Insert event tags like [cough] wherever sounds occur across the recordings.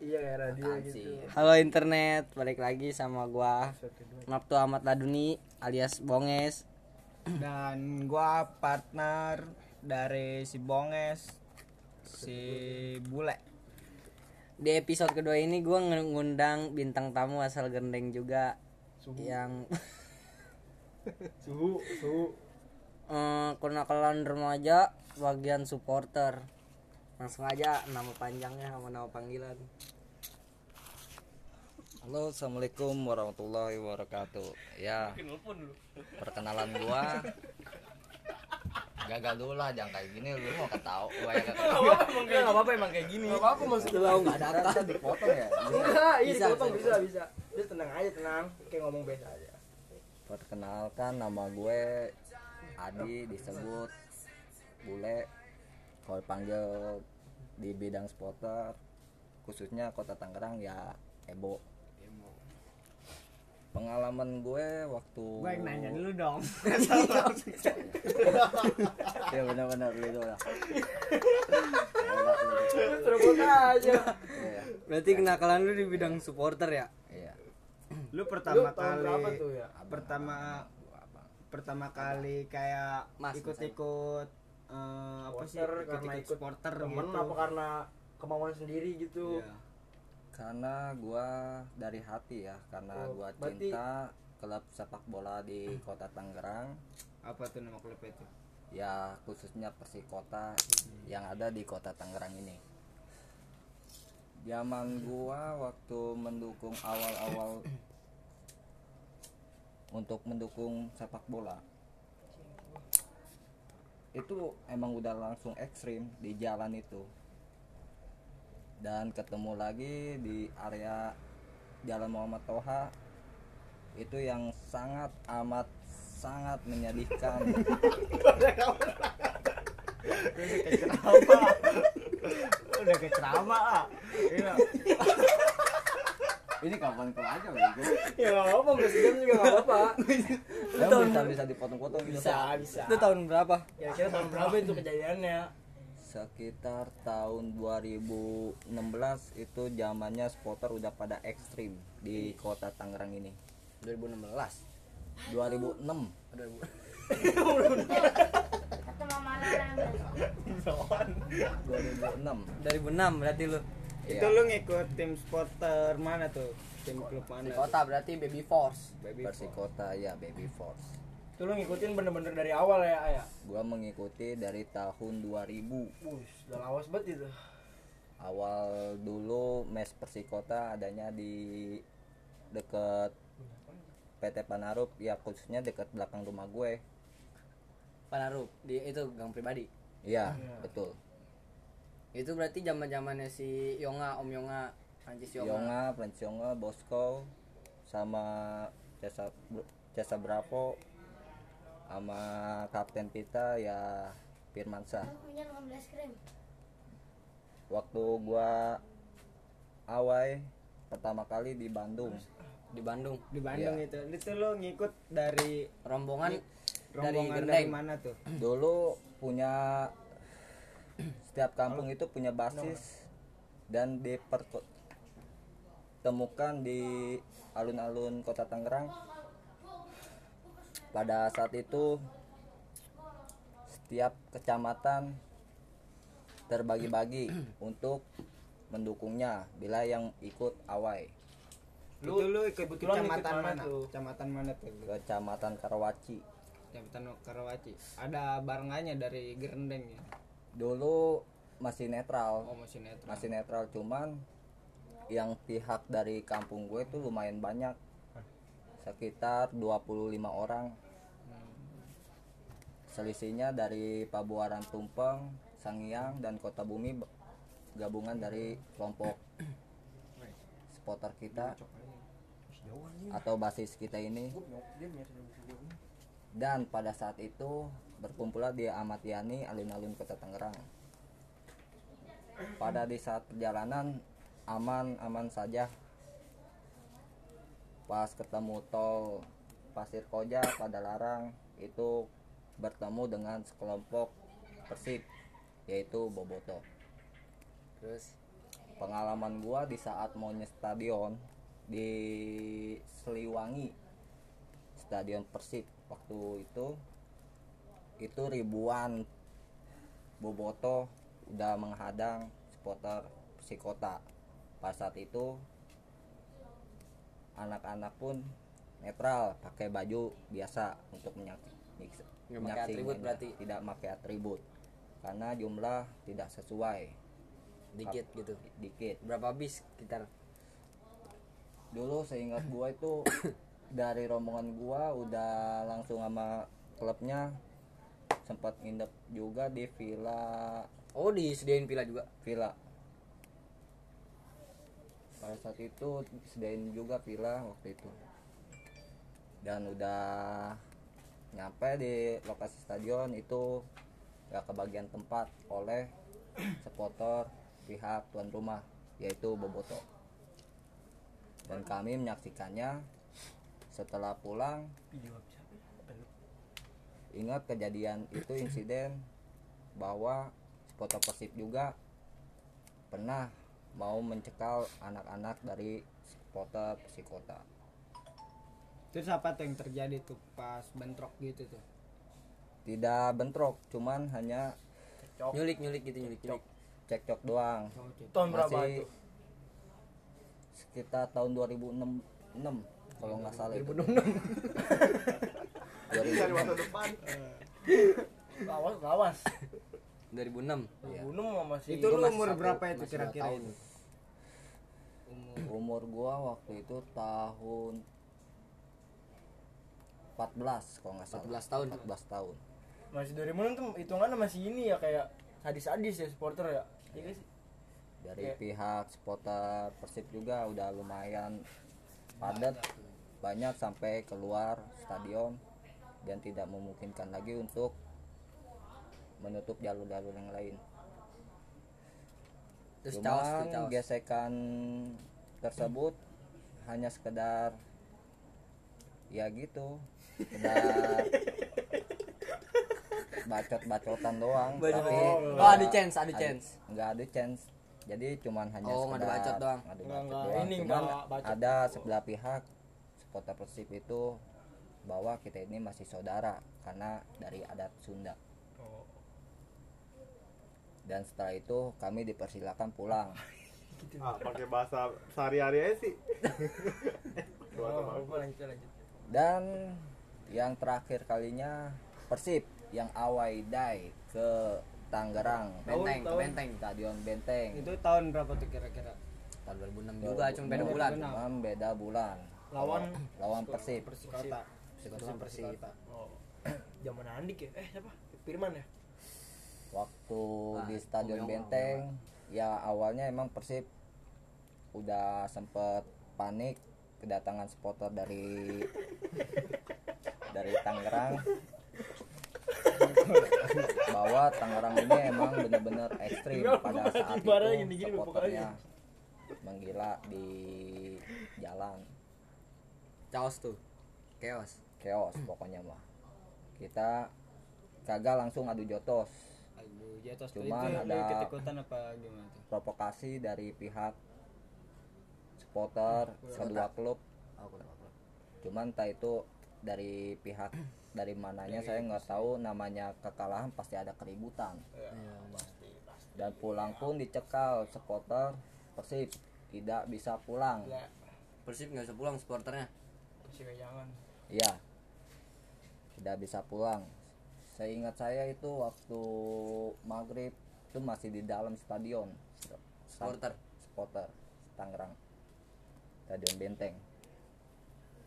iya kayak radio Apaan gitu. sih? Halo internet, balik lagi sama gua Maptu Ahmad Laduni alias Bonges. [clears throat] Dan gua partner dari si Bonges si Bule. Di episode kedua ini gua ngundang bintang tamu asal Gendeng juga Yang [laughs] suhu suhu. Eh, kenakalan remaja bagian supporter Langsung aja nama panjangnya sama nama panggilan Halo, assalamualaikum warahmatullahi wabarakatuh. Ya, perkenalan gua gagal dulu lah, jangan kayak gini. Lu mau ketau, gua yang ketawa. Enggak apa-apa emang kayak gini. nggak apa maksudnya Tahu nggak ada Bisa dipotong ya. enggak iya Bisa, dipotong bisa. bisa bisa dia tenang aja tenang kayak ngomong biasa aja Perkenalkan nama gue Adi disebut Bule. Kalau panggil di bidang supporter khususnya Kota Tangerang ya Ebo. Pengalaman gue waktu Gua yang nanya dulu dong. [laughs] Ya [laughs] benar-benar gitu lah. terus aja Iya. Berarti kenakalan lu di bidang supporter ya? Iya. Lu lu pertama tahun kali tuh ya pertama pertama kali kayak ikut-ikut eh, apa sih? Karena ikut supporter temen gitu. apa karena kemauan sendiri gitu Iya. karena gua dari hati ya karena Oh, gua berarti- cinta klub sepak bola di kota Tangerang Apa tuh nama klub itu? ya khususnya Persikota yang ada di kota Tangerang ini zaman gua waktu mendukung awal-awal [coughs] untuk mendukung sepak bola itu emang udah langsung ekstrim di jalan itu. Dan ketemu lagi di area Jalan Muhammad Toha itu yang sangat amat sangat menyedihkan. Udah ke ceramah. Ah. Ini kapan ke aja [laughs] ya nggak apa-apa masih jam juga nggak apa-apa. Ya, bisa bisa dipotong-potong gitu. bisa bisa. Itu tahun berapa? kira-kira tahun berapa itu kejadiannya? Sekitar tahun 2016 itu zamannya supporter udah pada ekstrim di kota Tangerang ini. 2016 2006 Kata mama larang. 2006 2006 berarti lu Itu Iya. lu ngikut tim supporter mana tuh? Tim klub mana? Di kota berarti Baby Force. Baby Persikota ya Baby Force. Itu lu ngikutin bener-bener dari awal ya ayah gua mengikuti dari tahun 2000 Wih, udah lawas banget itu. Awal dulu mes Persikota adanya di deket PT Panarup ya khususnya deket belakang rumah gue. Panarup di itu gang pribadi? Iya Iya. betul itu berarti zaman zamannya si Yonga Om Yonga Anjis Yonga, Yonga, Prince Yonga, Bosco sama Jasa Jasa Bravo sama Kapten Pita ya Firmansyah Aku punya 15 krim. waktu gua awai pertama kali di Bandung di Bandung Di Bandung Iya. itu. Itu lu ngikut dari rombongan dari rombongan dari, Gendeng mana tuh? dulu punya setiap kampung itu punya basis dan dipertemukan di alun-alun kota Tangerang pada saat itu setiap kecamatan terbagi-bagi [clears throat] untuk mendukungnya bila yang ikut awai Lu, itu lu ikut kecamatan mana mana? tuh? Kecamatan mana tuh? kecamatan Karawaci Kecamatan Karawaci. Ada barengannya dari Gerendeng ya. Dulu masih netral. Oh, masih netral. masih netral cuman yang pihak dari kampung gue itu lumayan banyak. Sekitar 25 orang. Selisihnya dari Pabuaran Tumpeng, Sangiang dan Kota Bumi gabungan dari kelompok supporter kita. Atau basis kita ini dan pada saat itu berkumpullah di Ahmad Yani alun-alun Kota Tangerang. Pada di saat perjalanan aman-aman saja. Pas ketemu tol Pasir Koja pada Larang itu bertemu dengan sekelompok Persib yaitu Boboto. Terus pengalaman gua di saat maunya stadion di Seliwangi stadion Persib waktu itu itu ribuan. Boboto udah menghadang supporter Persikota pas saat itu anak-anak pun netral pakai baju biasa untuk menyaksikan berarti? tidak pakai atribut. Karena jumlah tidak sesuai. Dikit gitu? dikit. Berapa bis sekitar? Dulu seingat gua itu [coughs] dari rombongan gua udah langsung sama klubnya sempat nginep juga di villa. Oh disediain villa juga? Villa. Pada saat itu disediain juga villa waktu itu. Dan udah nyampe di lokasi stadion itu gak kebagian tempat oleh supporter pihak tuan rumah yaitu Boboto. Dan kami menyaksikannya setelah pulang ingat kejadian itu insiden bahwa supporter Persib juga pernah mau mencekal anak-anak dari supporter Persikota Terus apa tuh yang terjadi tuh pas bentrok gitu tuh? tidak bentrok cuman hanya Cok. nyulik nyulik gitu nyulik nyulik cekcok doang Oh, gitu. Tahun berapa itu? sekitar tahun 2006 6, kalau nggak salah itu 2006 [laughs] Lawas, lawas. 2006 Iya. Bunuh mah masih Itu lu umur satu- berapa itu kira-kira itu? Umur umur gua waktu itu tahun 14 kalau nggak salah 14 tahun. 14 tahun masih 2006 tuh hitungannya masih ini ya kayak sadis-sadis ya supporter ya. Iya sih? dari Oke. pihak supporter Persib juga udah lumayan padat banyak sampai keluar stadion dan tidak memungkinkan lagi untuk menutup jalur-jalur yang lain. terus caos Cuman caos gesekan tersebut hanya sekedar ya gitu, sekedar [laughs] bacot-bacotan doang. Banyak tapi banget. oh ada chance ada chance nggak ada chance jadi cuman hanya Oh, nggak ada sekedar bacot doang. ada bacot doang. ini cuman bacot. ada sebelah pihak supporter persib itu bahwa kita ini masih saudara karena dari adat Sunda. Oh. dan setelah itu kami dipersilakan pulang. [laughs] Ah pakai bahasa sehari-hari aja sih. [laughs] Oh, apa, lanjut lanjut. dan yang terakhir kalinya persib yang awai dai ke Tangerang. Benteng tahun. benteng stadion Benteng. Itu tahun berapa tuh kira-kira? tahun 2006 juga cuma beda bulan. Cuman beda bulan Lawan lawan persib. Persikota. Persikota Persib. Oh. [clears throat] Zaman Andik ya? Eh siapa? Firman ya? waktu Ah, di stadion Yong, Benteng ya awalnya emang Persib udah sempet panik kedatangan supporter dari [laughs] dari Tangerang. Bahwa Tangerang ini emang bener-bener ekstrim pada saat itu supporternya menggila di jalan caos tuh. Chaos. Chaos pokoknya mah. Kita kagak langsung adu jotos. Jatuh Cuman itu ada- ikut-ikutan apa gimana tuh? provokasi dari pihak supporter kedua klub. Cuman entah itu dari pihak dari mananya saya nggak tahu namanya kekalahan pasti ada keributan. Iya, dan pulang pun dicekal supporter persib tidak bisa pulang. Gila. Persib nggak bisa pulang supporternya Jangan. iya. Tidak bisa pulang. Seingat saya itu waktu maghrib itu masih di dalam stadion. Supporter. supporter Tangerang. Stadion Benteng.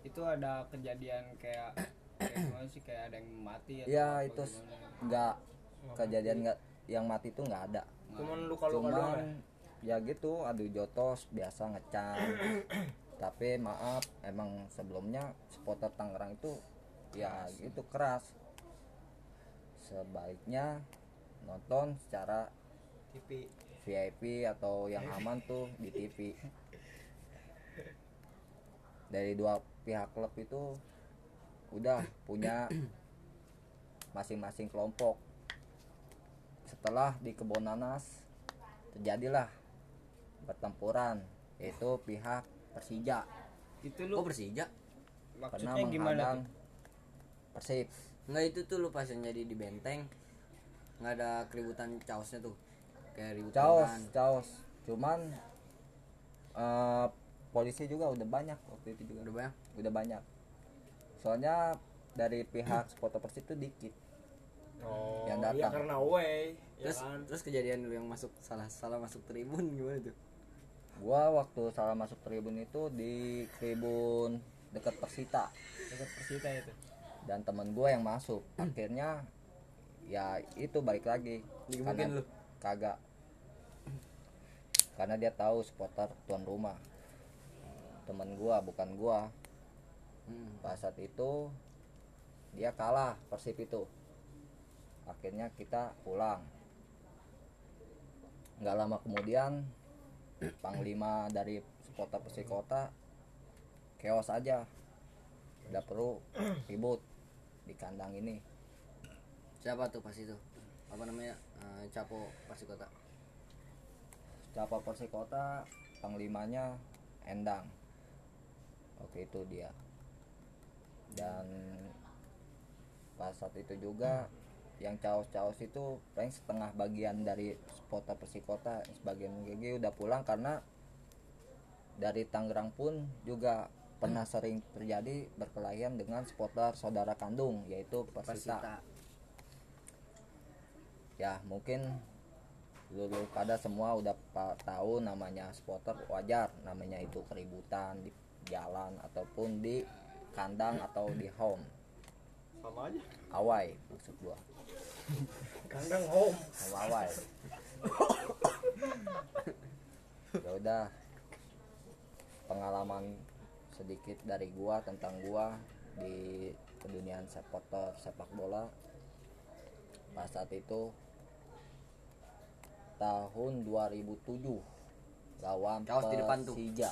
Itu ada kejadian kayak kayak gimana sih? Kayak ada yang mati atau ya apa itu nggak kejadian nggak yang mati itu nggak ada. Cuman luka-luka doang ya. cuman ya gitu adu jotos biasa ngecam [coughs] tapi maaf emang sebelumnya supporter Tangerang itu ya gitu keras. Sebaiknya nonton secara TV. VIP atau yang aman tuh di TV dari dua pihak klub itu udah punya masing-masing kelompok. Setelah di kebon nanas terjadilah bertempuran yaitu pihak Persija. Itu Oh lu Persija? pernah maksudnya gimana menghadang tuh Persib. Enggak itu tuh lu pas yang jadi di benteng. Nggak ada keributan caosnya tuh. Kayak ribut caos caos. Cuman eh, polisi juga udah banyak waktu itu juga. Udah banyak? Udah banyak. Soalnya dari pihak [clears throat] supporter Persib itu dikit oh Yang iya datang. karena away ya terus kan? terus kejadian lu yang masuk salah salah masuk tribun gimana tuh gua waktu salah masuk tribun itu di tribun dekat Persita. Dekat Persita itu? Dan temen gue yang masuk. Akhirnya ya itu balik lagi. Digebukin Karena- lu? kagak. Karena dia tahu supporter tuan rumah. Temen gua bukan gua. Hmm. pada saat itu dia kalah persib itu. Akhirnya kita pulang. Nggak lama kemudian panglima dari supporter persib kota keos aja. Udah perlu ribut di kandang ini. Siapa tuh pas itu? Apa namanya? Eh, capo Persikota Capa Persik Kota panglimanya Endang. Oke itu dia. Dan pas saat itu juga yang caos-caos itu paling setengah bagian dari Kota sebagian GG udah pulang karena dari Tangerang pun juga pernah sering terjadi berkelahian dengan supporter saudara kandung yaitu Persita. Persita. Ya mungkin lulu pada semua udah tahu namanya supporter wajar namanya itu keributan di jalan ataupun di kandang atau di home sama aja. Awai maksud gua. [laughs] Kandang home home awai [laughs] ya udah. Pengalaman sedikit dari gua tentang gua di keduniaan supporter sepak bola. Pas saat itu tahun 2007 lawan Caos di depan tuh. Persija.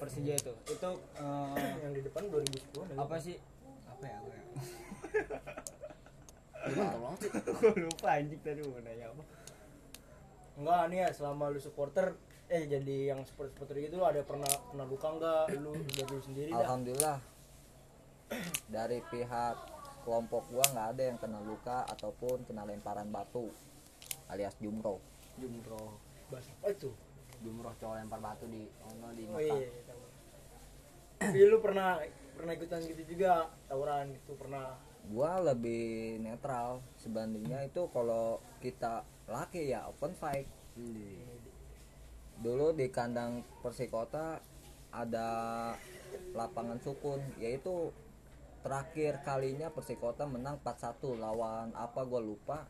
Persija itu. Itu eh, [coughs] yang di depan 2010 apa sih? Apa ya, apa ya? Gimana sih? [laughs] Lupa anjing tadi mau nanya apa. Enggak nih ya selama lu supporter eh jadi yang supporter supporter gitu lu ada pernah pernah luka enggak? Lu udah dulu sendiri dah? Alhamdulillah. Dari pihak kelompok gua nggak ada yang kena luka ataupun kena lemparan batu alias jumroh. Jumroh. Bahas apa itu? Jumroh cowok lempar batu di ono di oh Mekah. iya iya, tahu. tapi lu pernah pernah ikutan gitu juga tawuran gitu pernah gua lebih netral sebandingnya itu kalau kita laki ya open fight. Dulu di kandang Persikota ada lapangan sukun yaitu terakhir kalinya Persikota menang 4-1 lawan apa gue lupa.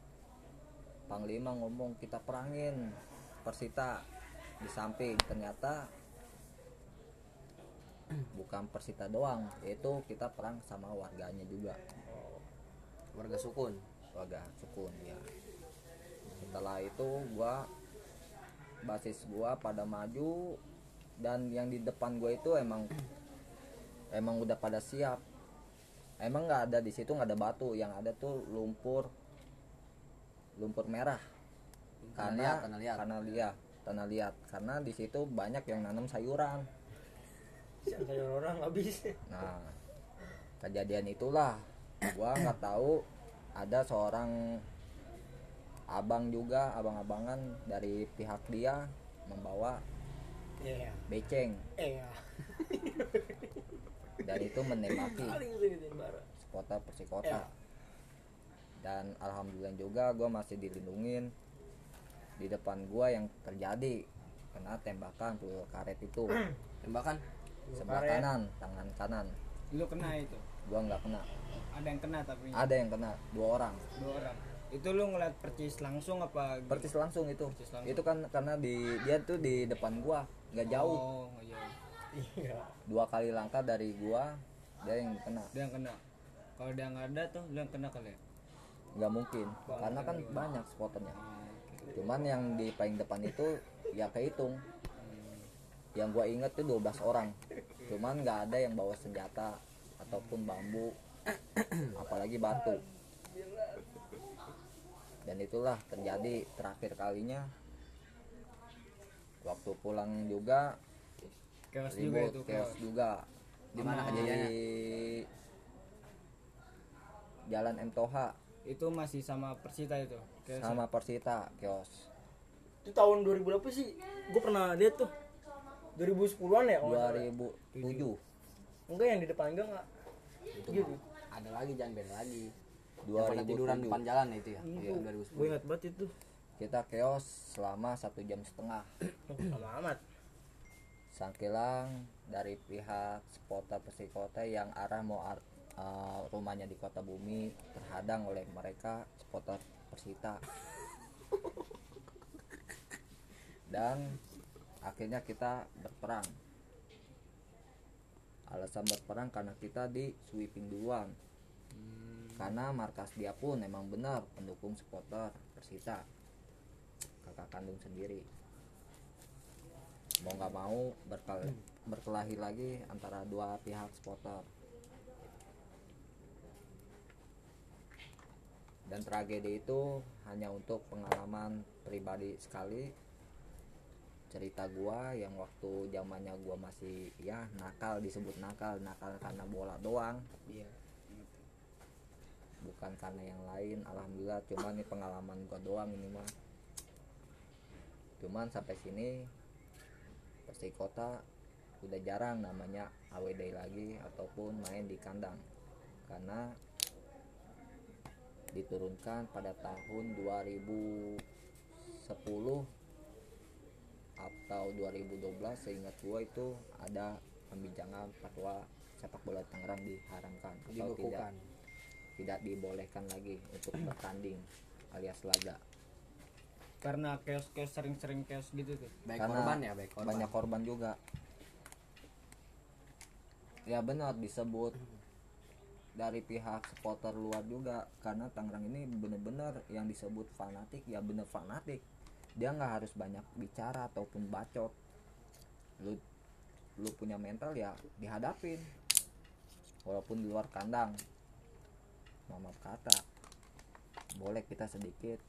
Panglima ngomong kita perangin Persita di samping. Ternyata bukan Persita doang yaitu kita perang sama warganya juga warga sukun. Warga sukun ya. Setelah itu gua basis gua pada maju dan yang di depan gua itu emang emang udah pada siap. Emang nggak ada di situ nggak ada batu. Yang ada tuh lumpur lumpur merah. Tanah karena liat, tanah liat. karena liat tanah liat. Karena di situ banyak yang nanam sayuran. Sayur orang habis. Nah, kejadian itulah gua nggak tahu ada seorang abang juga, abang-abangan dari pihak dia membawa iya beceng iya [laughs] dan itu menembaki supporter Persikota. Ya. Dan alhamdulillah juga gua masih dilindungin di depan gua yang terjadi kena tembakan peluru karet itu tembakan sebelah kanan, tangan kanan. lu kena itu Gua nggak kena. Ada yang kena tapi. Ada yang kena, dua orang. dua orang. Itu lu ngeliat percis langsung apa gimana? persis langsung itu. Persis langsung. itu kan karena di dia tuh di depan gua nggak jauh. Oh iya. Dua kali langkah dari gua dia yang kena. Dia yang kena. Kalau dia nggak ada tuh lu yang kena kali ya? Nggak mungkin. Karena kan banyak spoternya cuman yang di paling depan itu ya kehitung. Yang gua inget tuh 12 orang. Cuman nggak ada yang bawa senjata ataupun bambu apalagi batu. Dan itulah terjadi terakhir kalinya. Waktu pulang juga chaos juga itu chaos juga. Di mana Di kejadiannya? Jalan M. Toha. Itu masih sama Persita itu? Chaos sama Persita chaos. Itu tahun 2000 berapa sih? Gue pernah lihat tuh. 2010-an ya kalau nggak salah. 2007 enggak yang di depan enggak enggak. Gitu ada lagi jangan beda lagi. 2007. yang pada tiduran depan jalan ya itu ya iya. gue 2010 ingat banget itu. Kita chaos selama satu jam setengah. Lama amat. Sangkilang dari pihak supporter Persikota yang arah mau ar- eh, rumahnya di Kota Bumi terhadang oleh mereka supporter Persita. Dan akhirnya kita berperang alasan berperang karena kita di sweeping duluan. Karena markas dia pun memang benar pendukung supporter Persita. Kakak kandung sendiri. Mau nggak mau berkel berkelahi lagi antara dua pihak supporter. Dan tragedi itu hanya untuk pengalaman pribadi sekali cerita gua yang waktu zamannya gua masih ya nakal disebut nakal. Nakal karena bola doang. Iya. Bukan karena yang lain alhamdulillah. Cuman ini pengalaman gua doang ini mah. Cuman sampai sini Persikota udah jarang namanya AWD lagi ataupun main di kandang. Karena diturunkan pada tahun 2010 atau 2012 seingat gua itu ada pembincangan fatwa sepak bola Tangerang diharamkan atau tidak. Tidak dibolehkan lagi untuk bertanding alias laga. Karena chaos chaos sering-sering chaos gitu tuh. Baik Karena korban ya baik korban. banyak korban juga. Ya benar disebut dari pihak supporter luar juga karena Tangerang ini bener-bener yang disebut fanatik ya bener fanatik dia nggak harus banyak bicara ataupun bacot. Lu lu punya mental ya dihadapin. Walaupun di luar kandang. Mama kata boleh kita sedikit.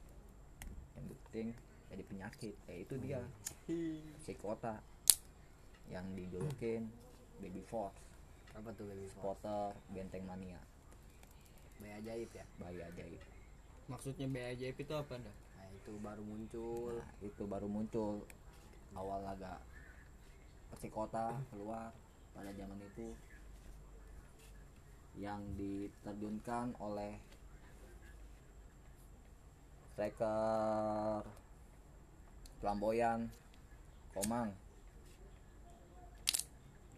Yang penting jadi penyakit. Ya itu dia. Psikota yang dijulukin baby force. Apa tuh baby sport supporter benteng mania. Bayi ajaib ya? Bayi ajaib. Maksudnya BAJP itu apa dah itu baru muncul. Nah, itu baru muncul. Awal laga psikota keluar. Pada zaman itu yang diterjunkan oleh striker flamboyan Komang.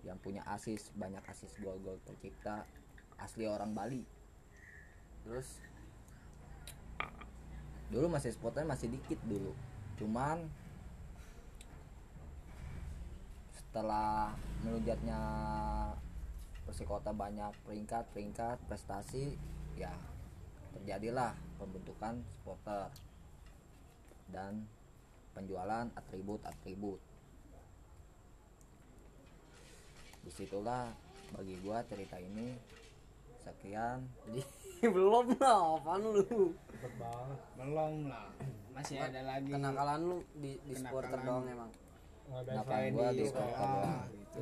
Yang punya asis banyak asis gol-gol tercipta. Asli orang Bali. Terus dulu masih spotnya masih dikit dulu. Cuman setelah melujatnya Persikota banyak peringkat peringkat prestasi ya terjadilah pembentukan supporter dan penjualan atribut atribut di situlah bagi gua cerita ini. Sekian. jadi [laughs] [laughs] belum lah apaan lu? Belum lah. Masih ada lagi kenakalan lu di di supporter doang emang? Selain gua di sekolah gitu.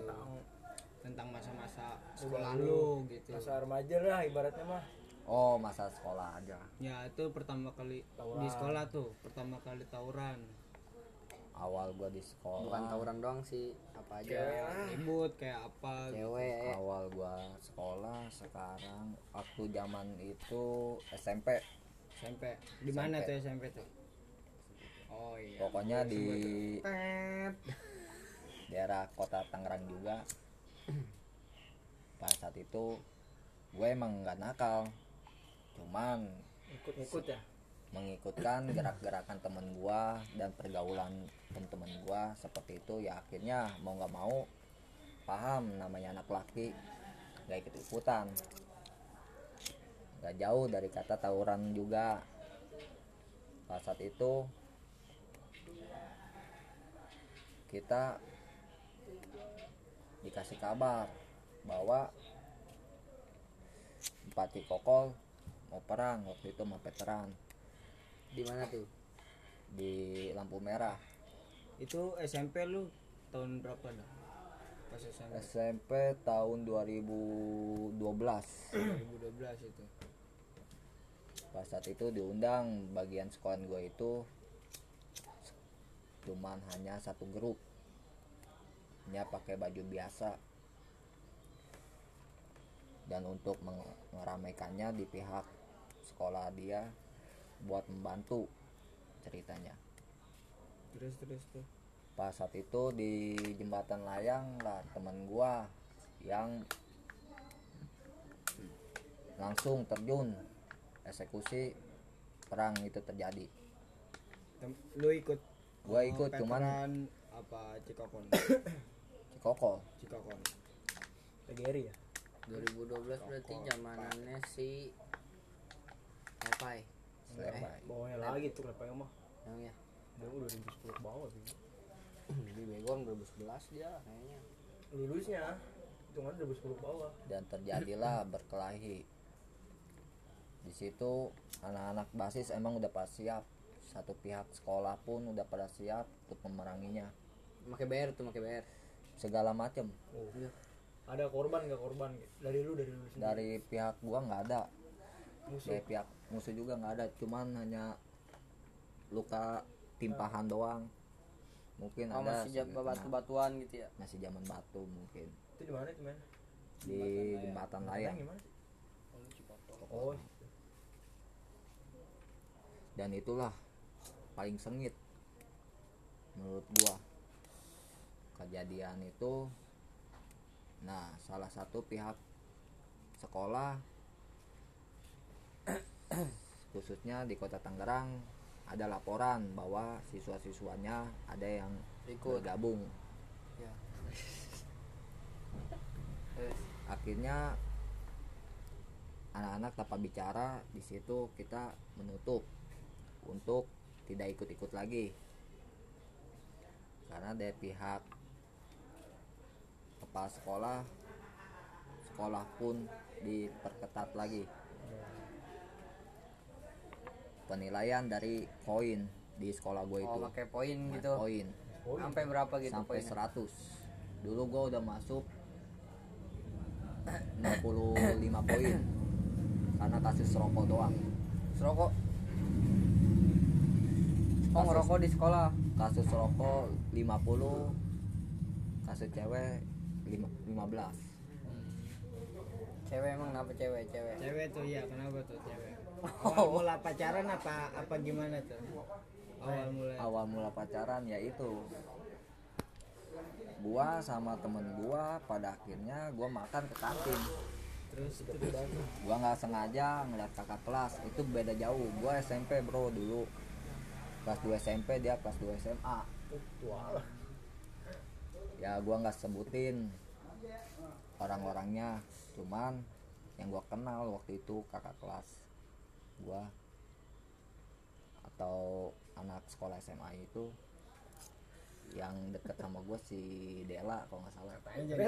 Tentang masa-masa sekolah lu, lu gitu. Masa remaja lah ibaratnya mah. Oh masa sekolah aja. Ya itu pertama kali Tawuran. di sekolah tuh pertama kali tawuran awal gua di sekolah. Bukan tawuran doang sih apa aja. Ribut kayak apa gitu. cewek. Awal gua sekolah sekarang waktu zaman itu SMP SMP di mana tuh SMP tuh? Oh iya. Pokoknya di [laughs] daerah kota Tangerang juga. Pada saat itu gue emang nggak nakal. Cuman ikut-ikut ya mengikutkan gerak-gerakan temen gua dan pergaulan temen-temen gua seperti itu ya akhirnya mau nggak mau paham namanya anak laki nggak ikut ikutan. Nggak jauh dari kata tawuran juga. Pada saat itu kita dikasih kabar bahwa Bupati Kokol mau perang waktu itu sama veteran di mana tuh? Di lampu merah. Itu SMP lu tahun berapa dah pas SMP SMP tahun 2012 2012 itu. Pas saat itu diundang bagian sekolah gue itu cuman hanya satu grup. Hanya pakai baju biasa. Dan untuk meramaikannya di pihak sekolah dia buat membantu ceritanya. Terus terus tuh pas saat itu di jembatan layang lah teman gua yang langsung terjun eksekusi perang itu terjadi. Tem- lu ikut Gua ikut, cuman- apa Cikokon? [coughs] Cikoko Cikokon. PGRI ya? 2012 berarti zamanannya si Lepai Selepai. bawahnya lagi tuh lepanya mah yang ya? Dia udah 2010 ke bawah sih. Di Begon 2011 dia kayaknya. Lulusnya hitungan 2010 ke bawah. Dan terjadilah [clears throat] berkelahi. Di situ anak-anak basis emang udah pas siap. Satu pihak sekolah pun udah pada siap untuk memeranginya. Pakai BR tuh pakai BR segala macem. Oh. Iya. ada korban nggak korban? Dari lu dari lu sendiri? Dari pihak gua nggak ada musuh. Dari pihak musuh juga nggak ada cuman hanya luka timpahan doang. Mungkin oh, ada masih jam sedikit batu-batuan gitu ya? Masih zaman batu mungkin. Itu di mana itu men di jembatan layang gimana sih? Oh dan itulah paling sengit menurut gua. Kejadian itu nah salah satu pihak sekolah [clears throat] khususnya di kota Tangerang ada laporan bahwa siswa-siswanya ada yang Ikut. bergabung. Ya. [laughs] Akhirnya anak-anak tanpa bicara di situ kita menutup untuk tidak ikut-ikut lagi. Karena dari pihak kepala sekolah sekolah pun diperketat lagi penilaian dari koin di sekolah gue itu. oh pakai poin gitu. koin sampai berapa gitu sampai poinnya? 100 dulu gue udah masuk 65 poin. Karena kasus rokok doang. Serokok oh ngerokok di sekolah? Kasus rokok 50 kasus cewek lima- 15 cewek emang kenapa cewek? Cewek. Cewek tuh ya kenapa tuh cewek awal mula pacaran apa apa gimana tuh? Awal mula. awal mula pacaran yaitu gua sama temen gua pada akhirnya gua makan ke kantin. Terus gua nggak sengaja ngeliat kakak kelas. Itu beda jauh. Gua SMP bro dulu. Kelas 2 SMP dia kelas 2 SMA ya gua nggak sebutin orang-orangnya. Cuman yang gua kenal waktu itu kakak kelas gua atau anak sekolah SMA itu yang deket sama gue si Dela kalau nggak salah. Jadi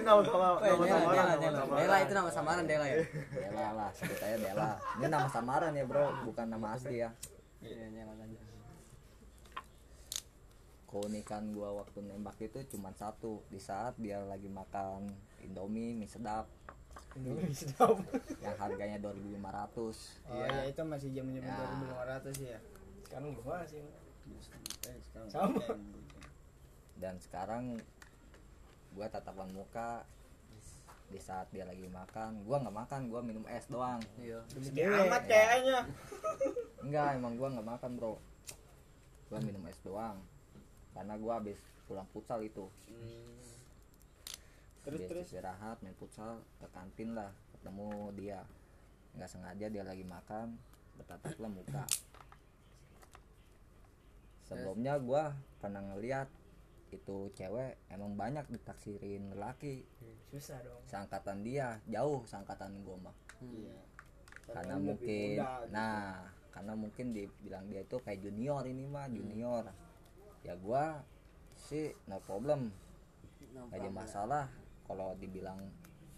nama sama Eh, nama Dela, samaran, itu nama samaran Dela ya? Dela lah sebut aja Dela. Ini nama samaran ya bro bukan nama asli ya. Iya keunikan gua waktu nembak itu cuma satu di saat dia lagi makan Indomie mie sedap. Indomie sedap. [laughs] Yang harganya 2500 oh ya itu masih jam jam Ya. 2500 ya sekarang gimana sih. Eh, sekarang Sama. dan sekarang gua tatapan muka di saat dia lagi makan gua nggak makan gua minum es doang. Iya. Amat kayaknya. [laughs] Enggak emang gua nggak makan bro. Gua minum es doang. Karena gua habis pulang futsal itu terus Habis terus. istirahat main futsal ke kantin lah ketemu dia. Nggak sengaja dia lagi makan bertataplah muka. Sebelumnya gua pernah ngeliat itu cewek emang banyak ditaksirin lelaki. Susah dong. Seangkatan dia jauh seangkatan gua mah. Iya. Karena mungkin muda gitu. nah karena mungkin dibilang dia itu kayak junior ini mah junior. Ya gua sih no problem. Gak ada masalah kalau dibilang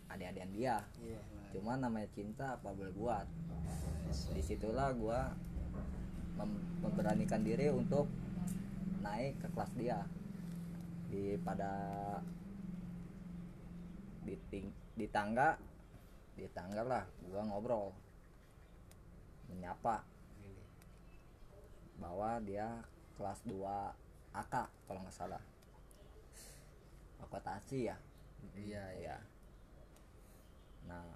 adik-adikan dia. Iya cuman namanya cinta apa boleh buat? Di situlah gua mem- memberanikan diri untuk naik ke kelas dia. Di pada di ting- di tangga di tangga lah gua ngobrol. Menyapa. Bahwa dia kelas 2 AK kalau nggak salah. Akuntansi ya iya ya nah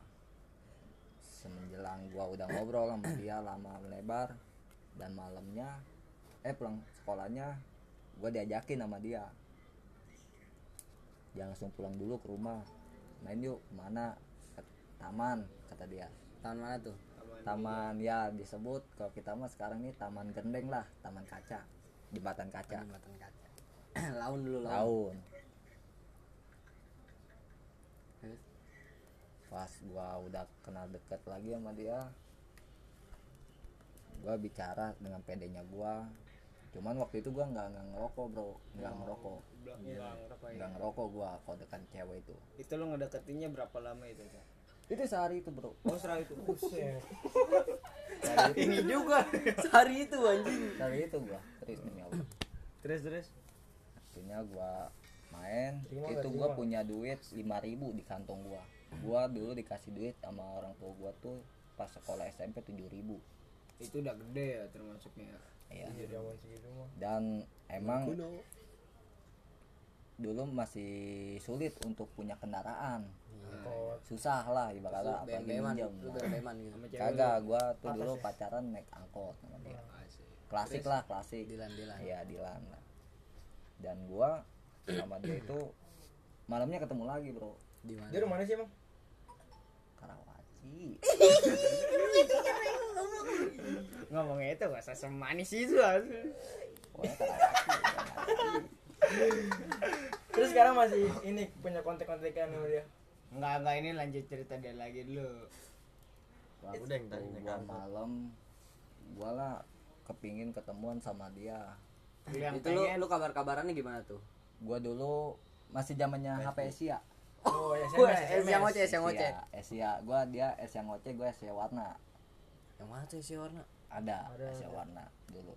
semenjelang gua udah ngobrol sama [coughs] dia lama melebar dan malamnya eh pulang sekolahnya gua diajakin sama dia. Jangan langsung pulang dulu ke rumah. Main yuk ke mana? Ke taman kata dia. Tahun mana tuh? Taman ya disebut kalau kita mah sekarang ini taman gendeng lah taman kaca jembatan kaca. Jembatan kaca. [coughs] Laun dulu laun. Tahun Terus? pas gua udah kenal deket lagi sama dia gua bicara dengan pedenya gua cuman waktu itu gua nggak nggak ngerokok bro nggak ngerokok Belum hilang apa ya? nggak ngerokok gua kalau dekat cewek itu Itu lo ngedeketinnya berapa lama itu? Cak? itu sehari itu bro Oh serah itu. Buset. Ini juga. hari itu anjing sehari itu gua serius demi Allah terus terus. akhirnya gua main Terima itu terima? punya duit 5000 di kantong gua gua dulu dikasih duit sama orang tua gua tuh pas sekolah SMP 7000 Itu udah gede ya termasuknya. iya Iya dan emang dulu masih sulit untuk punya kendaraan Angkot. susah lah ibaratnya apalagi minjem BM-BM-an gitu kagak gua tuh dulu ya? pacaran naik angkot sama dia. Asik. klasik lah klasik Dilan Dilan iya Dilan lah. dan gua sama dia itu malamnya ketemu lagi bro di mana Dia rumah mana sih emang? Karawaci [laughs] Ngomongnya itu gak usah semanis itu. [laughs] Terus sekarang masih ini punya kontak-kontakan sama dia. Enggak enggak ini lanjut cerita dia lagi dulu. Wah, udah yang tadi malam gua lah kepingin ketemuan sama dia yang itu lu lu kabar-kabarannya gimana tuh gua dulu masih zamannya HP Asia Oh, ya SMS. yang ngoceh, yang ngoceh. Asia, Asia. gua dia es yang ngoceh gua es yang warna yang mana tuh isi warna ada, Ada, es ada. warna dulu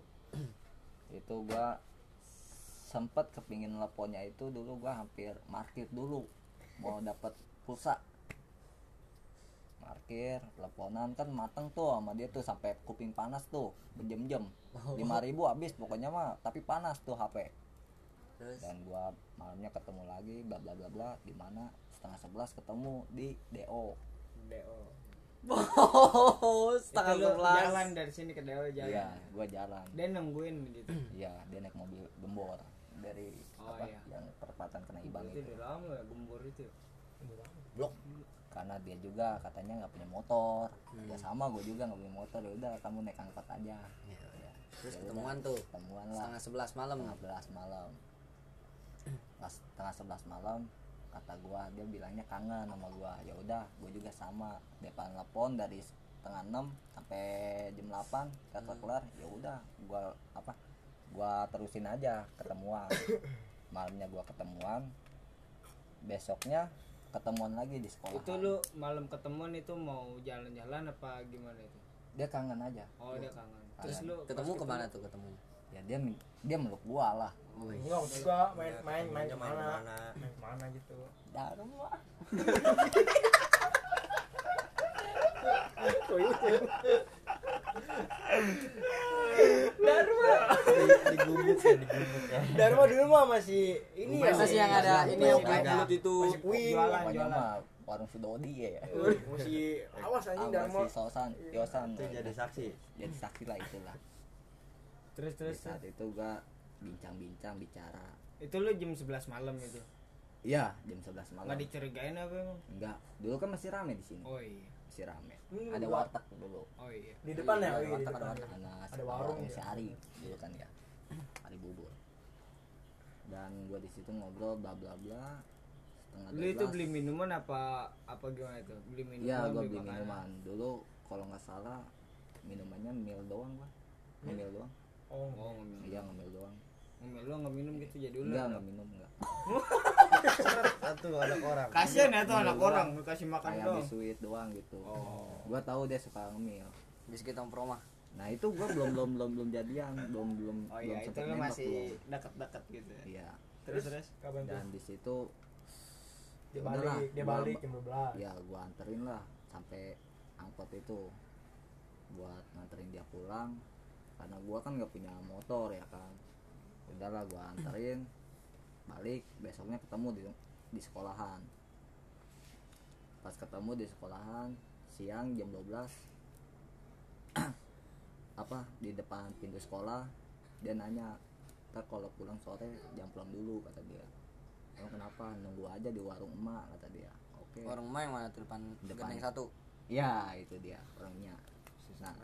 itu gua sempet kepingin teleponnya itu dulu gua hampir market dulu mau dapat pulsa parkir teleponan kan mateng tuh sama dia tuh sampai kuping panas tuh berjam-jam lima ribu habis pokoknya mah tapi panas tuh HP terus? Dan gua malamnya ketemu lagi bla bla bla bla di mana? Setengah sebelas ketemu di DO DO. [laughs] oh setengah sebelas. jalan dari sini ke DO jalan. iya gua jalan. Dia nungguin gitu. [clears throat] iya dia naik mobil gembor dari Oh, apa iya. yang perempatan kena ibang Itu itu. lama ya gembur itu. blok. Karena dia juga katanya nggak punya motor. Ya sama gue juga nggak punya motor. Ya udah kamu naik angkot aja. Ya udah. terus Ya ketemuan udah, tuh? ketemuan lah. Setengah sebelas malam. Setengah sebelas malam setengah sebelas malam kata gua dia bilangnya kangen sama gua. Ya udah gua juga sama. Depan telepon dari setengah enam sampai jam 8 kata kelar. Ya udah gua apa gua terusin aja ketemuan. [coughs] Malamnya gua ketemuan. Besoknya ketemuan lagi di sekolah Itu lu malam ketemuan itu mau jalan-jalan apa gimana itu? dia kangen aja. Oh, dia kangen. Terus lu ketemu pas ke mana tuh ketemu ya dia dia meluk gua lah Enggak juga main main main main ke mana? Main ke mana gitu. dalam lah Dharma. digubuk ya digubuk ya Dharma dulu mah masih ini ya. masih yang ada ini yang Masih bulut itu Masih. Jualan, mah warung Sudodi ya Masih awas anjing Awas Dharma. si Sosan, Yosan itu jadi saksi jadi saksi lah itulah Terus di terus saat itu gua bincang-bincang bicara itu lu jam 11 malam itu. iya jam 11 malam Enggak dicurigain apa emang? enggak dulu kan masih rame di sini Oh iya. masih rame Hmm, ada warteg dulu Oh iya. Di depan ya, Iya, oh iya, warteg ada warteg. karena Ada warung si ya. Ari dulu kan ya Ari bubur dan gua di situ ngobrol bla bla bla setengah Lu itu 12. beli minuman apa apa gimana itu? Beli minuman, Iya, gua beli makanan? minuman. Dulu kalau nggak salah minumannya mil doang, gua. Ngemil doang. Oh, Oh, ngemil. Iya, ngemil doang. Ngemil lu nggak minum gitu jadi ular. Enggak, enggak minum enggak. [laughs] satu anak orang Kasihan ya tuh anak doang. orang lu kasih makan Kayak doang. biskuit doang gitu. Oh. Gua tahu dia suka ngemil. biskuit tongprong mah nah itu gua belum belum belum belum jadian belum belum oh belum iya itu sempet lu nembak masih belum. deket-deket gitu ya iya terus terus kapan tuh dan di situ dia balik dia gua- balik jam 12 ya gua anterin lah sampai angkot itu buat nganterin dia pulang karena gua kan nggak punya motor ya kan. Udahlah gua anterin. Balik besoknya ketemu di di sekolahan. Pas ketemu di sekolahan siang jam 12 [clears throat] apa di depan pintu sekolah dia nanya ntar kalau pulang sore jangan pulang dulu kata dia. Emang kenapa? Nunggu aja di warung emak kata dia. Oke. Warung emak yang mana? Tuh depan Depan. genteng satu? Ya itu dia orangnya. Nah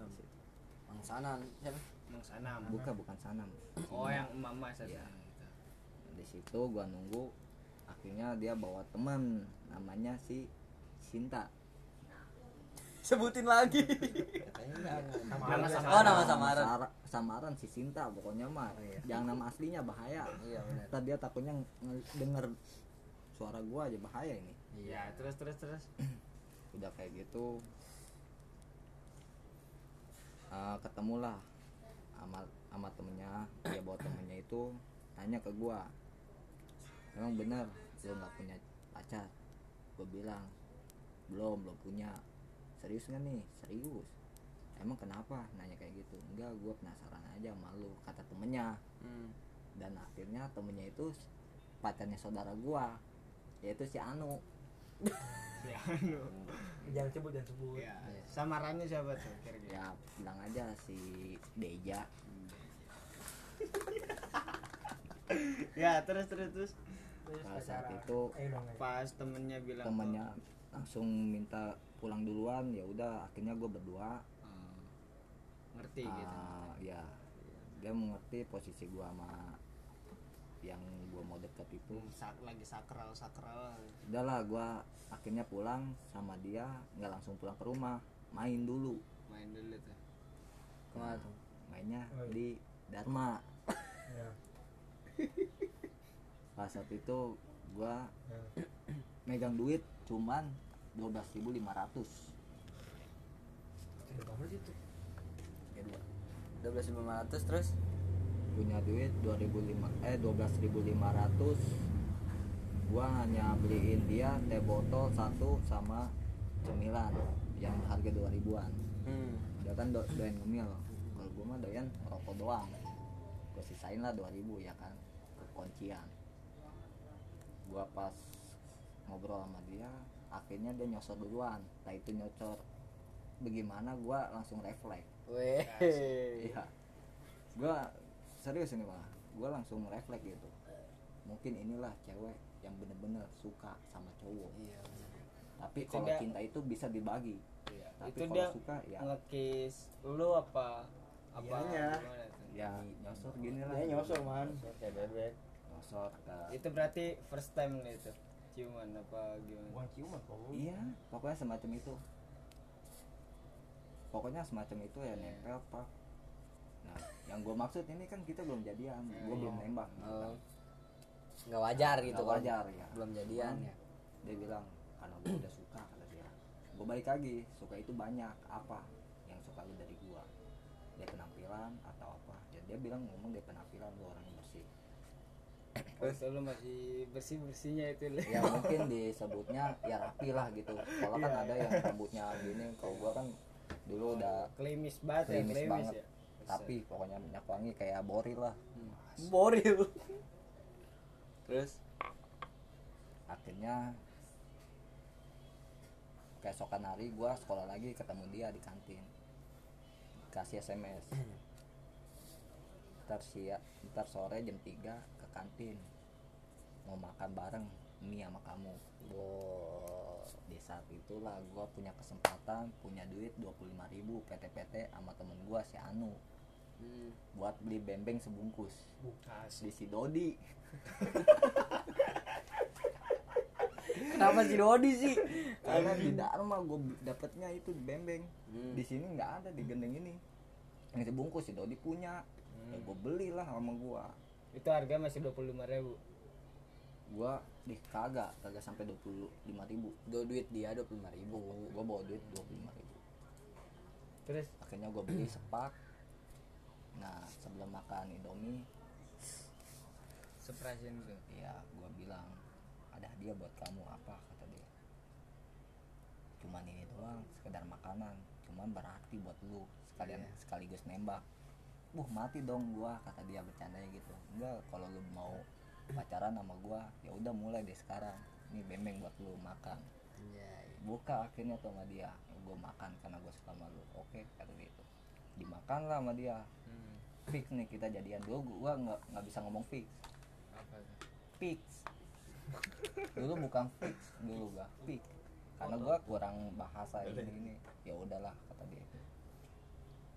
bang sanan siapa? Emang sanam. Bukan bukan sanam. Oh yang emak-emak Iya. gitu. di situ gua nunggu akhirnya dia bawa teman namanya si Sinta. Sebutin lagi. Nama sama oh nama samaran. Samaran si Sinta pokoknya mah. Jangan nama aslinya bahaya. Iya benar. Ntar dia takutnya nge- denger suara gua aja bahaya ini. Iya terus terus terus. [clears throat] Udah kayak gitu Eh, ketemulah sama sama temennya. Dia bawa temennya itu nanya ke gua emang bener lu nggak punya pacar? Gue bilang belum belum punya. Serius nggak nih? Serius. Emang kenapa? Nanya kayak gitu. Enggak gue penasaran aja malu kata temennya. Hmm. dan akhirnya temennya itu pacarnya saudara gua yaitu si Anu ya anu. Jangan sebut jangan sebut. Ya samarannya siapa tuh kira-kira? Ya bilang aja si Deja. [laughs] Ya terus terus terus. Pada saat itu eh pas temennya bilang temennya langsung minta pulang duluan ya udah akhirnya gue berdua. Oh, ngerti gitu. ah, ya. Dia mengerti posisi gua sama yang gua mau deket itu. Sak- lagi sakral sakral. Udahlah gua akhirnya pulang sama dia nggak langsung pulang ke rumah main dulu. Main dulu tuh. Ke mana tuh? Mainnya Oh, iya. di Dharma. Ya. [laughs] pas saat itu gua ya. [clears throat] megang duit cuman 12.500 Gede banget itu. Ya dua dua belas lima ratus terus punya duit 2005 eh 12.500 gua hanya beliin dia teh botol satu sama cemilan yang harga 2000-an hmm. dia kan do doyan ngemil. Kalau gua mah doyan rokok doang. Gua sisain lah 2000 ya kan? Kuncian. Gua pas ngobrol sama dia akhirnya dia nyosor duluan. Nah itu nyocor. Bagaimana gua langsung refleks. Weh. Iya. Gua serius ini malah gua langsung refleks gitu. Mungkin inilah cewek yang bener-bener suka sama cowok. Iya tapi kalau cinta itu bisa dibagi. Iya. tapi itu kalau dia suka ya. ngekis lu apa? Apa tuh? ya nyosor gini lah. Dia nyosor man. Kayak bebek. Nyosor ke itu berarti first time nih itu? Ciuman apa gimana? Bukan ciuman kok iya pokoknya semacam itu. Pokoknya semacam itu ya nempel pak nah yang gue maksud ini kan kita belum jadian gue belum nembak oh. nggak wajar gitu Nggak kalau wajar ya. Belum jadian ya. dia bilang karena gue udah suka kata dia. Gue balik lagi suka itu banyak apa yang suka lu dari gua? Dia penampilan atau apa? Ya dia bilang ngomong dia penampilan lu orang yang bersih. Terus lu masih bersih bersihnya itu Le. ya mungkin disebutnya ya rapi lah gitu. Kalau kan ada yang rambutnya gini kalau gua kan dulu udah klimis banget ya klimis banget. ya tapi pokoknya minyak wangi kayak boril lah. Boril terus? Akhirnya keesokan hari gua sekolah lagi ketemu dia di kantin. Kasih SMS ntar siang ntar sore jam 3 ke kantin. Mau makan bareng mie sama kamu. Wow. Di saat itulah gua punya kesempatan punya duit 25.000 ribu PT-PT sama temen gua si Anu hmm. buat beli bembeng sebungkus. Di si Dodi. [laughs] Kenapa si Dodi sih? Karena di Dharma gue dapetnya itu di bembeng. Hmm. di sini nggak ada di gendeng ini. Yang dibungkus si Dodi punya. Ya gue belilah sama gua. Itu harga masih dua puluh lima ribu. Gua di kagak. Kagak sampai dua puluh lima ribu. Do duit dia dua puluh ribu. Gua bawa duit dua puluh lima ribu. Terus? Akhirnya gua beli sepak nah sebelum makan indomie surprisein dulu ya gua bilang ada hadiah buat kamu apa? kata dia. Cuman ini doang sekedar makanan. Cuman berarti buat lu sekalian Iya. sekaligus nembak. Buh mati dong gua kata dia bercandanya gitu. Enggak kalau lu mau pacaran sama gua ya udah mulai deh sekarang. Ini bemeng buat lu makan. Iya, buka akhirnya tuh sama dia gue makan karena gue suka sama lu. Oke kata dia itu dimakan lah sama dia. Hmm. fix nih kita jadian dulu gua nggak nggak bisa ngomong fix. Apa tuh? Fix. Dulu bukan fix dulu gua fix. Karena gua kurang bahasa ini ini. Ya udahlah kata dia. Itu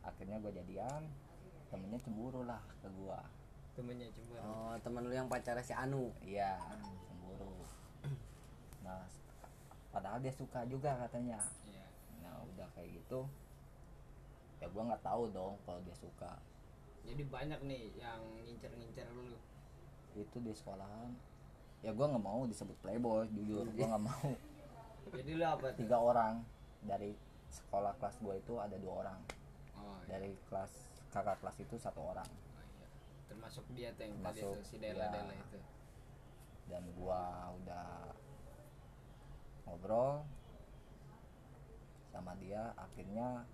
akhirnya gua jadian temennya cemburu lah ke gua. Temennya coba oh teman lu yang pacarnya si Anu? Iya cemburu. Nah padahal dia suka juga katanya. Iya. Nah udah kayak gitu ya gua nggak tahu dong kalau dia suka. Jadi banyak nih yang ngincer-ngincer lu. Itu di sekolahan. Ya gua nggak mau disebut playboy jujur gua nggak mau. [laughs] Jadi lu apa tuh? Tiga orang. Dari sekolah kelas gue itu ada dua orang. Oh, iya. dari kelas kakak kelas itu satu orang. Oh, iya. termasuk dia tuh yang tadi Termasuk, tuh si Dela. Dela itu. Dan gua udah ngobrol sama dia akhirnya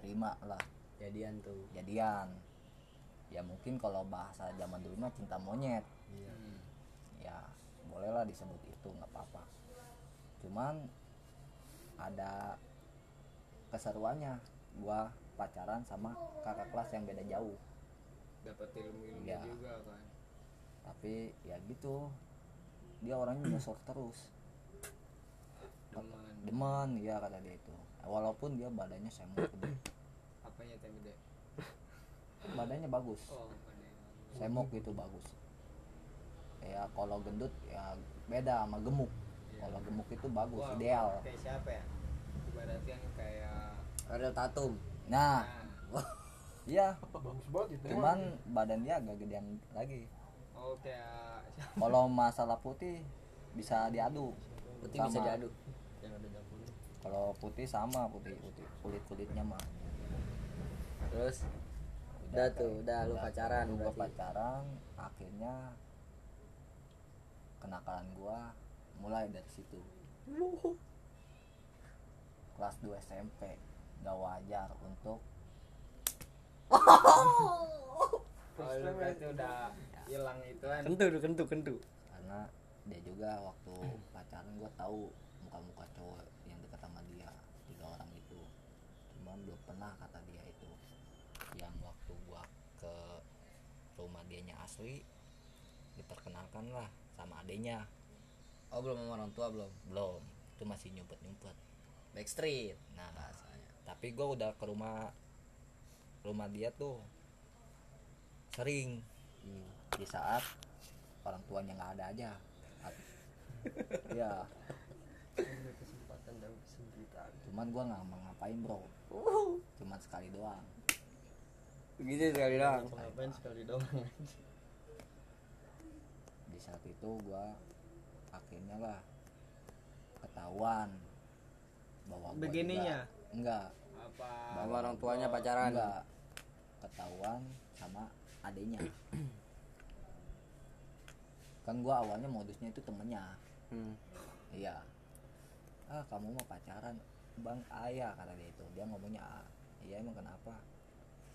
diterima lah. Jadian tuh. Jadian. Ya mungkin kalau bahasa zaman dulu mah cinta monyet. Hmm. ya bolehlah disebut itu nggak apa-apa. Cuman ada keseruannya. Gua pacaran sama kakak kelas yang beda jauh. Dapat ilmu ilmu Iya. juga kan. Tapi ya gitu. Dia orangnya nyosor terus. Teman demen ya kata dia itu walaupun dia badannya semok [coughs] gede. apanya teh beda badannya bagus. Oh semok gitu bagus. Ya kalau gendut ya beda sama gemuk. Iya. kalau gemuk itu bagus Wah, ideal. kayak siapa ya? Ibaratnya kayak Ariel Tatum. Nah. Nah, [laughs] iya. Bagus banget itu cuman badan dia agak gedean lagi. Oh kayak kalau masalah putih bisa diadu. Putih bisa Sama. diadu ada dapur kalau putih sama putih putih kulit kulitnya mah. Terus? Udah tuh, udah lu udah- pacaran gua berarti. pacaran akhirnya kenakalan gua mulai dari situ. Kelas 2 SMP gak wajar untuk oh, lu berarti udah hilang itu kan? Kentu kentu kentu. Karena dia juga waktu pacaran gua tahu muka-muka cowok yang dekat sama dia tiga orang itu pernah kata dia itu yang waktu gua ke rumah dianya asli diperkenalkan lah sama adenya oh belum sama orang tua belum? Belum itu masih nyumpet nyumpet backstreet? Nah tapi gua udah ke rumah rumah dia tuh sering. Hmm. di saat orang tuanya nggak ada aja. [laughs] Ya cuman gua nggak mau ngapain bro cuman sekali doang. Begitu sekali doang. Ngapain sekali doang? Di saat itu gua akhirnya lah ketahuan bahwa Begininya? juga- enggak. Apa? Sama orang tuanya pacaran? Enggak. Ketahuan sama adenya kan gua awalnya modusnya itu temennya. Hmm. iya. Ah kamu mau pacaran bang ayah kata dia itu. Dia ngomongnya ah, iya emang kenapa?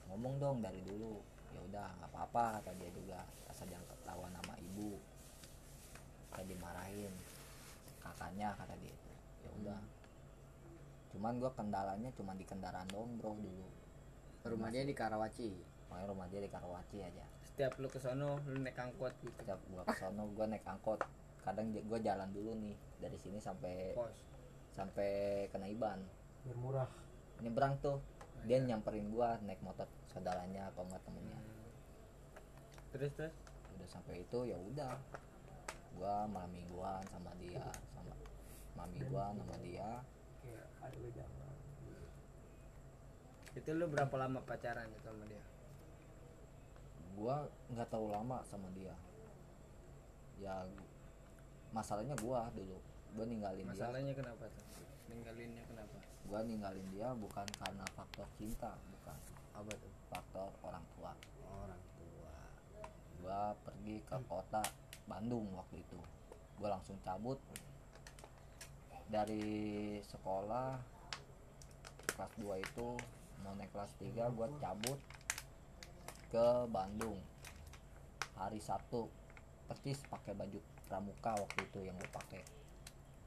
Ngomong dong dari dulu. Ya udah nggak apa-apa kata dia juga. Asal jangan ketahuan nama ibu saya dimarahin kakaknya kata dia itu. Ya udah. Cuman gua kendalanya cuma di kendaraan dong bro dulu. Rumah dia di Karawaci? Makanya rumah dia di Karawaci aja. Setiap lu ke sono lu naik angkot gitu? Setiap gua ke sono gua naik angkot. Kadang gua jalan dulu nih dari sini sampai pos sampai ke Naiban biar murah nyebrang tuh. Dia nyamperin gua naik motor saudaranya atau enggak temennya. Terus terus? Udah sampai itu ya udah. Gua malam mingguan sama dia sama mami gua sama dia. Wejangan itu lu berapa lama pacaran itu sama dia? Gua nggak terlalu lama sama dia. Ya masalahnya gua dulu gua ninggalin dia. Masalahnya kenapa tuh? Ninggalinnya kenapa? Gua ninggalin dia bukan karena faktor cinta bukan. Apa tuh? Faktor orang tua. Orang tua. Gua pergi ke kota Bandung waktu itu. Gua langsung cabut. Dari sekolah kelas 2 itu mau naik kelas 3 gua cabut ke Bandung. Hari Sabtu persis pakai baju pramuka waktu itu yang gue pakai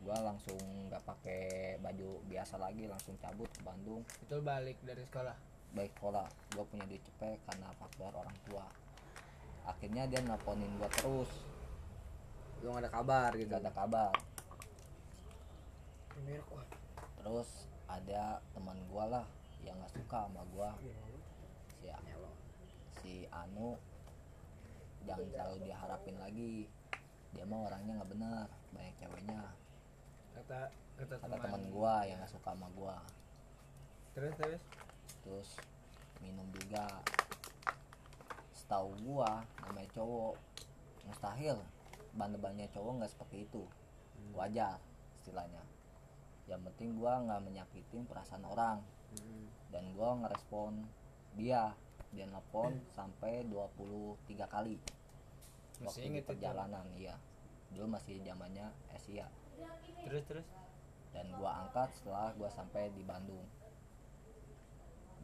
gua langsung nggak pakai baju biasa lagi langsung cabut ke Bandung. Itu balik dari sekolah? Baik sekolah. Gue punya duit cepet karena faktor orang tua. Akhirnya dia nelponin gue terus. Lu nggak ada kabar gitu? Gak ada kabar. Terus ada teman gue lah yang nggak suka sama gue si si Anu jangan terlalu diharapin lagi. Dia mah orangnya nggak benar banyak ceweknya kata kata kata teman. teman gue yang nggak suka sama gue terus terus? Terus minum juga. Setahu gua namanya cowok mustahil. Bandel-bandelnya cowok nggak seperti itu. Wajar istilahnya. Yang penting gua nggak menyakitin perasaan orang. Dan gua ngerespon dia. Dia nelfon sampai 23 kali. Masih waktu di inget itu? perjalanan iya. Dulu masih zamannya Asia terus terus? Dan gua angkat setelah gua sampai di Bandung.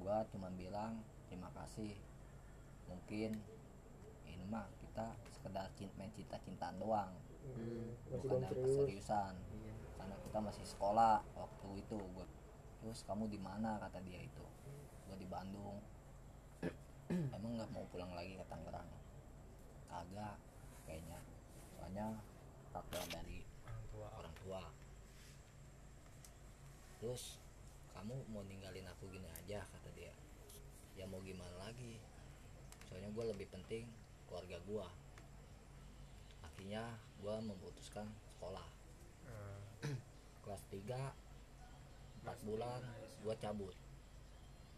Gua cuma bilang terima kasih. Mungkin ini mah kita sekedar cinta main cinta cintaan doang masih bukan serius. keseriusan karena kita masih sekolah waktu itu. Gua terus kamu di mana? kata dia itu. Gua di Bandung. [clears throat] Emang nggak mau pulang lagi ke Tangerang? Kagak kayaknya. Soalnya faktor dari tua terus kamu mau ninggalin aku gini aja kata dia. Ya mau gimana lagi? Soalnya gue lebih penting keluarga gue akhirnya gue memutuskan sekolah. Kelas 3 4 bulan gue cabut.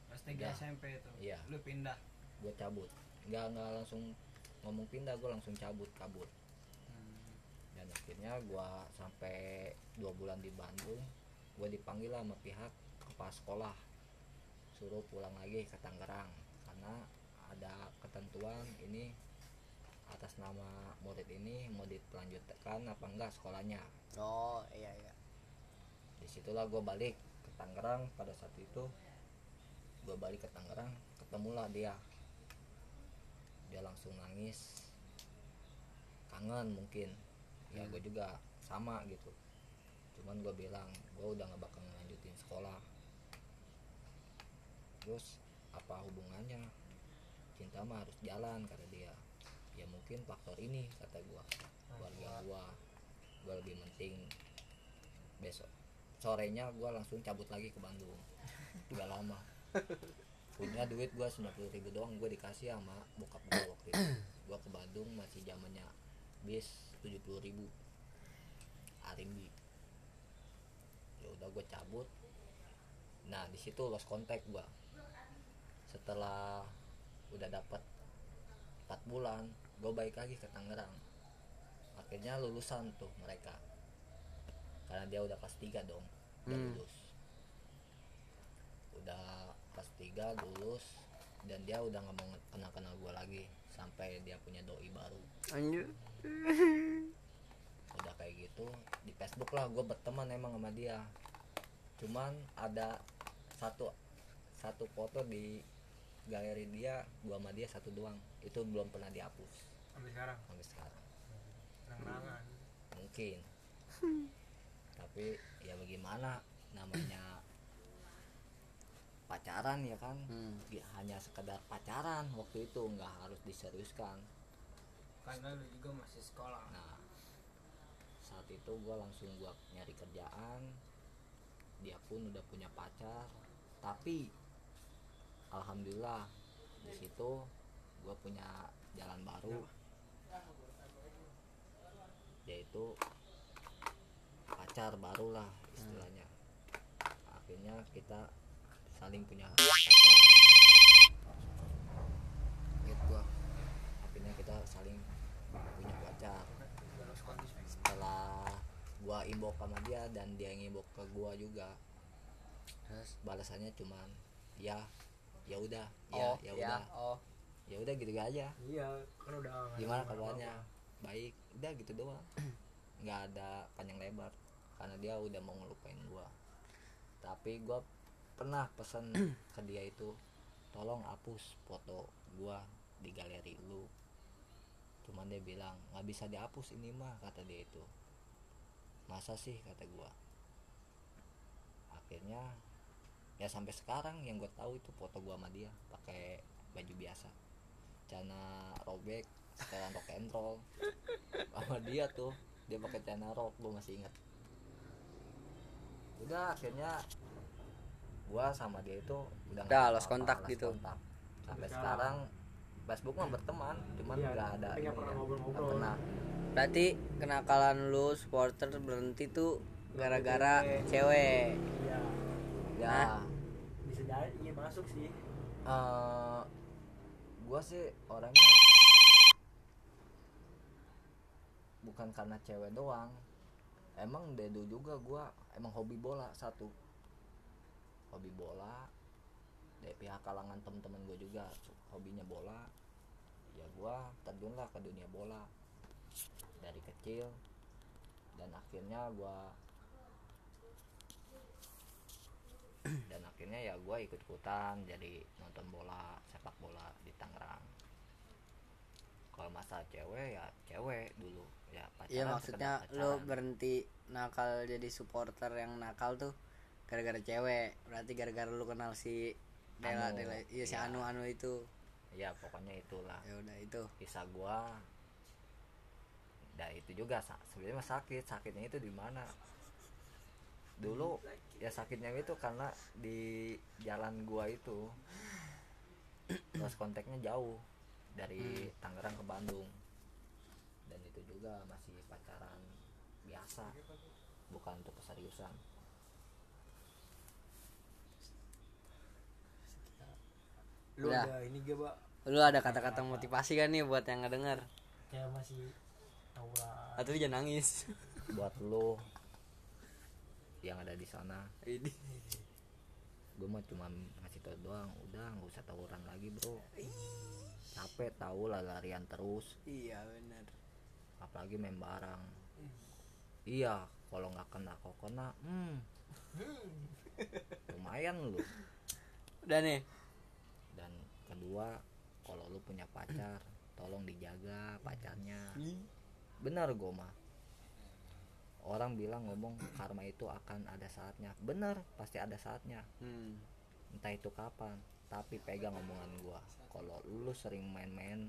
Kelas tiga Ya. SMP itu? Iya. lu pindah? Gue cabut. Nggak nggak langsung ngomong pindah gue langsung cabut kabur dan akhirnya gue sampai dua bulan di Bandung gue dipanggil lah sama pihak kepala sekolah. Suruh pulang lagi ke Tangerang karena ada ketentuan ini atas nama murid ini mau dilanjutkan apa enggak sekolahnya. Oh iya iya. Di situlah gue balik ke Tangerang. Pada saat itu gue balik ke Tangerang ketemulah dia. Dia langsung nangis. Kangen mungkin ya gue juga sama gitu. Cuman gue bilang gue udah gak bakal ngelanjutin sekolah. Terus apa hubungannya? Cinta mah harus jalan kata dia. Ya mungkin faktor ini kata gue keluarga gue gue lebih penting. Besok sorenya gue langsung cabut lagi ke Bandung. Gak lama. Punya duit gue 90 ribu doang gue dikasih sama bokap gue waktu itu. Gue ke Bandung masih zamannya bis 70 ribu. Arimbi ya udah gue cabut. Nah di situ lost contact gue setelah udah dapat 4 bulan gue balik lagi ke Tangerang. Akhirnya lulusan tuh mereka. Karena dia udah kelas 3 dong udah Hmm. lulus. Udah kelas 3 lulus dan dia udah nggak mau kenal kenal gue lagi sampai dia punya doi baru. Anjir udah kayak gitu di Facebook lah gue berteman emang sama dia. Cuman ada satu satu foto di galeri dia gua sama dia satu doang. Itu belum pernah dihapus. Sampai sekarang? Sampai sekarang. Kenangan mungkin. Tapi ya bagaimana? Namanya pacaran ya kan? Hmm. Ya, hanya sekedar pacaran waktu itu nggak harus diseriuskan karena lu juga masih sekolah. Nah saat itu gua langsung gua nyari kerjaan. Dia pun udah punya pacar. Tapi alhamdulillah di situ gua punya jalan baru. Yaitu pacar baru lah istilahnya. Akhirnya kita saling punya pacar. Gitu. Akhirnya kita saling setelah gua imbok sama dia dan dia ngimbok ke gua juga terus? balasannya cuman ya ya udah ya oh ya ya udah. oh. Ya udah gitu aja. Iya kan udah gimana kabarnya? Baik udah gitu doang. [clears throat] Nggak ada panjang lebar karena dia udah mau ngelupain gua. Tapi gua pernah pesan [clears throat] ke dia itu tolong hapus foto gua di galeri lu cuman dia bilang nggak bisa dihapus ini mah kata dia itu. Masa sih? kata gua. Akhirnya ya sampai sekarang yang gue tahu itu foto gua sama dia pakai baju biasa. Celana robek setelan rock and roll. Sama dia tuh dia pakai celana rok gue masih inget udah akhirnya gua sama dia itu udah Udah, lost kontak gitu. kontak. Sampai sekarang Facebook mah berteman cuman Iya, nggak ada tapi nggak ini pernah ya, ngobrol-ngobrol. pernah. Berarti kenakalan lu supporter berhenti tuh gara-gara cewek? Iya. Ya. Hah? bisa jadi iya masuk sih. Eh gua sih orangnya bukan karena cewek doang. Emang dulu juga gua emang hobi bola satu. Hobi bola dari pihak kalangan temen-temen gue juga hobinya bola ya gua terjunlah ke dunia bola dari kecil. Dan akhirnya gua [clears throat] dan akhirnya ya gua ikut ikutan jadi nonton bola sepak bola di Tangerang. Kalau masalah cewek ya cewek dulu. Ya pacaran Iya maksudnya pacaran. berhenti nakal jadi supporter yang nakal tuh gara-gara cewek. Berarti gara-gara lu kenal si Dela Anu, Dela iya si. Anu Anu itu ya pokoknya itulah. Ya udah itu. Kisah gua. Dan itu juga sa- sebenarnya sakit. Sakitnya itu di mana? Dulu ya sakitnya itu karena di jalan gua itu terus kontaknya jauh dari Tangerang ke Bandung. Dan itu juga masih pacaran biasa bukan untuk keseriusan. Lu Udah. ada ini gak pak lu ada kata-kata motivasi kan nih buat yang ngedenger? Kayak masih tawuran atau lu jangan nangis. Buat lo yang ada di sana. Ini. Gue mah cuma ngasih tau doang udah nggak usah tawuran lagi bro. Capek tahu lah larian terus. Iya benar apalagi main barang. Iya kalau nggak kena kok kena hmm. [laughs] lumayan lu. Udah nih. Dan kedua kalau lu punya pacar tolong dijaga pacarnya. Benar gue mah orang bilang ngomong karma itu akan ada saatnya. Benar pasti ada saatnya. Hmm. entah itu kapan tapi pegang omongan gua. Kalau lu sering main-main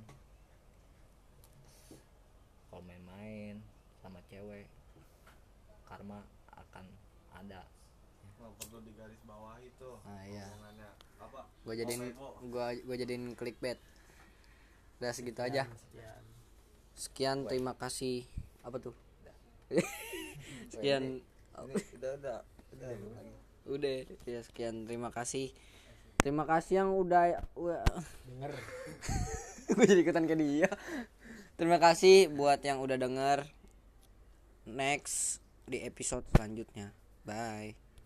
kalau main-main sama cewek karma akan ada. Nggak perlu digaris bawah itu Ah, iya. omongannya gua jadiin gua gua jadiin clickbait. Udah segitu aja. Sekian sekian. Terima kasih. Apa tuh? [laughs] Sekian. Udah udah udah udah. Ya sekian. Terima kasih. Terima kasih yang udah udah. Denger. [laughs] Gue jadi ikutan ke dia. Terima kasih buat yang udah denger. Next di episode selanjutnya. Bye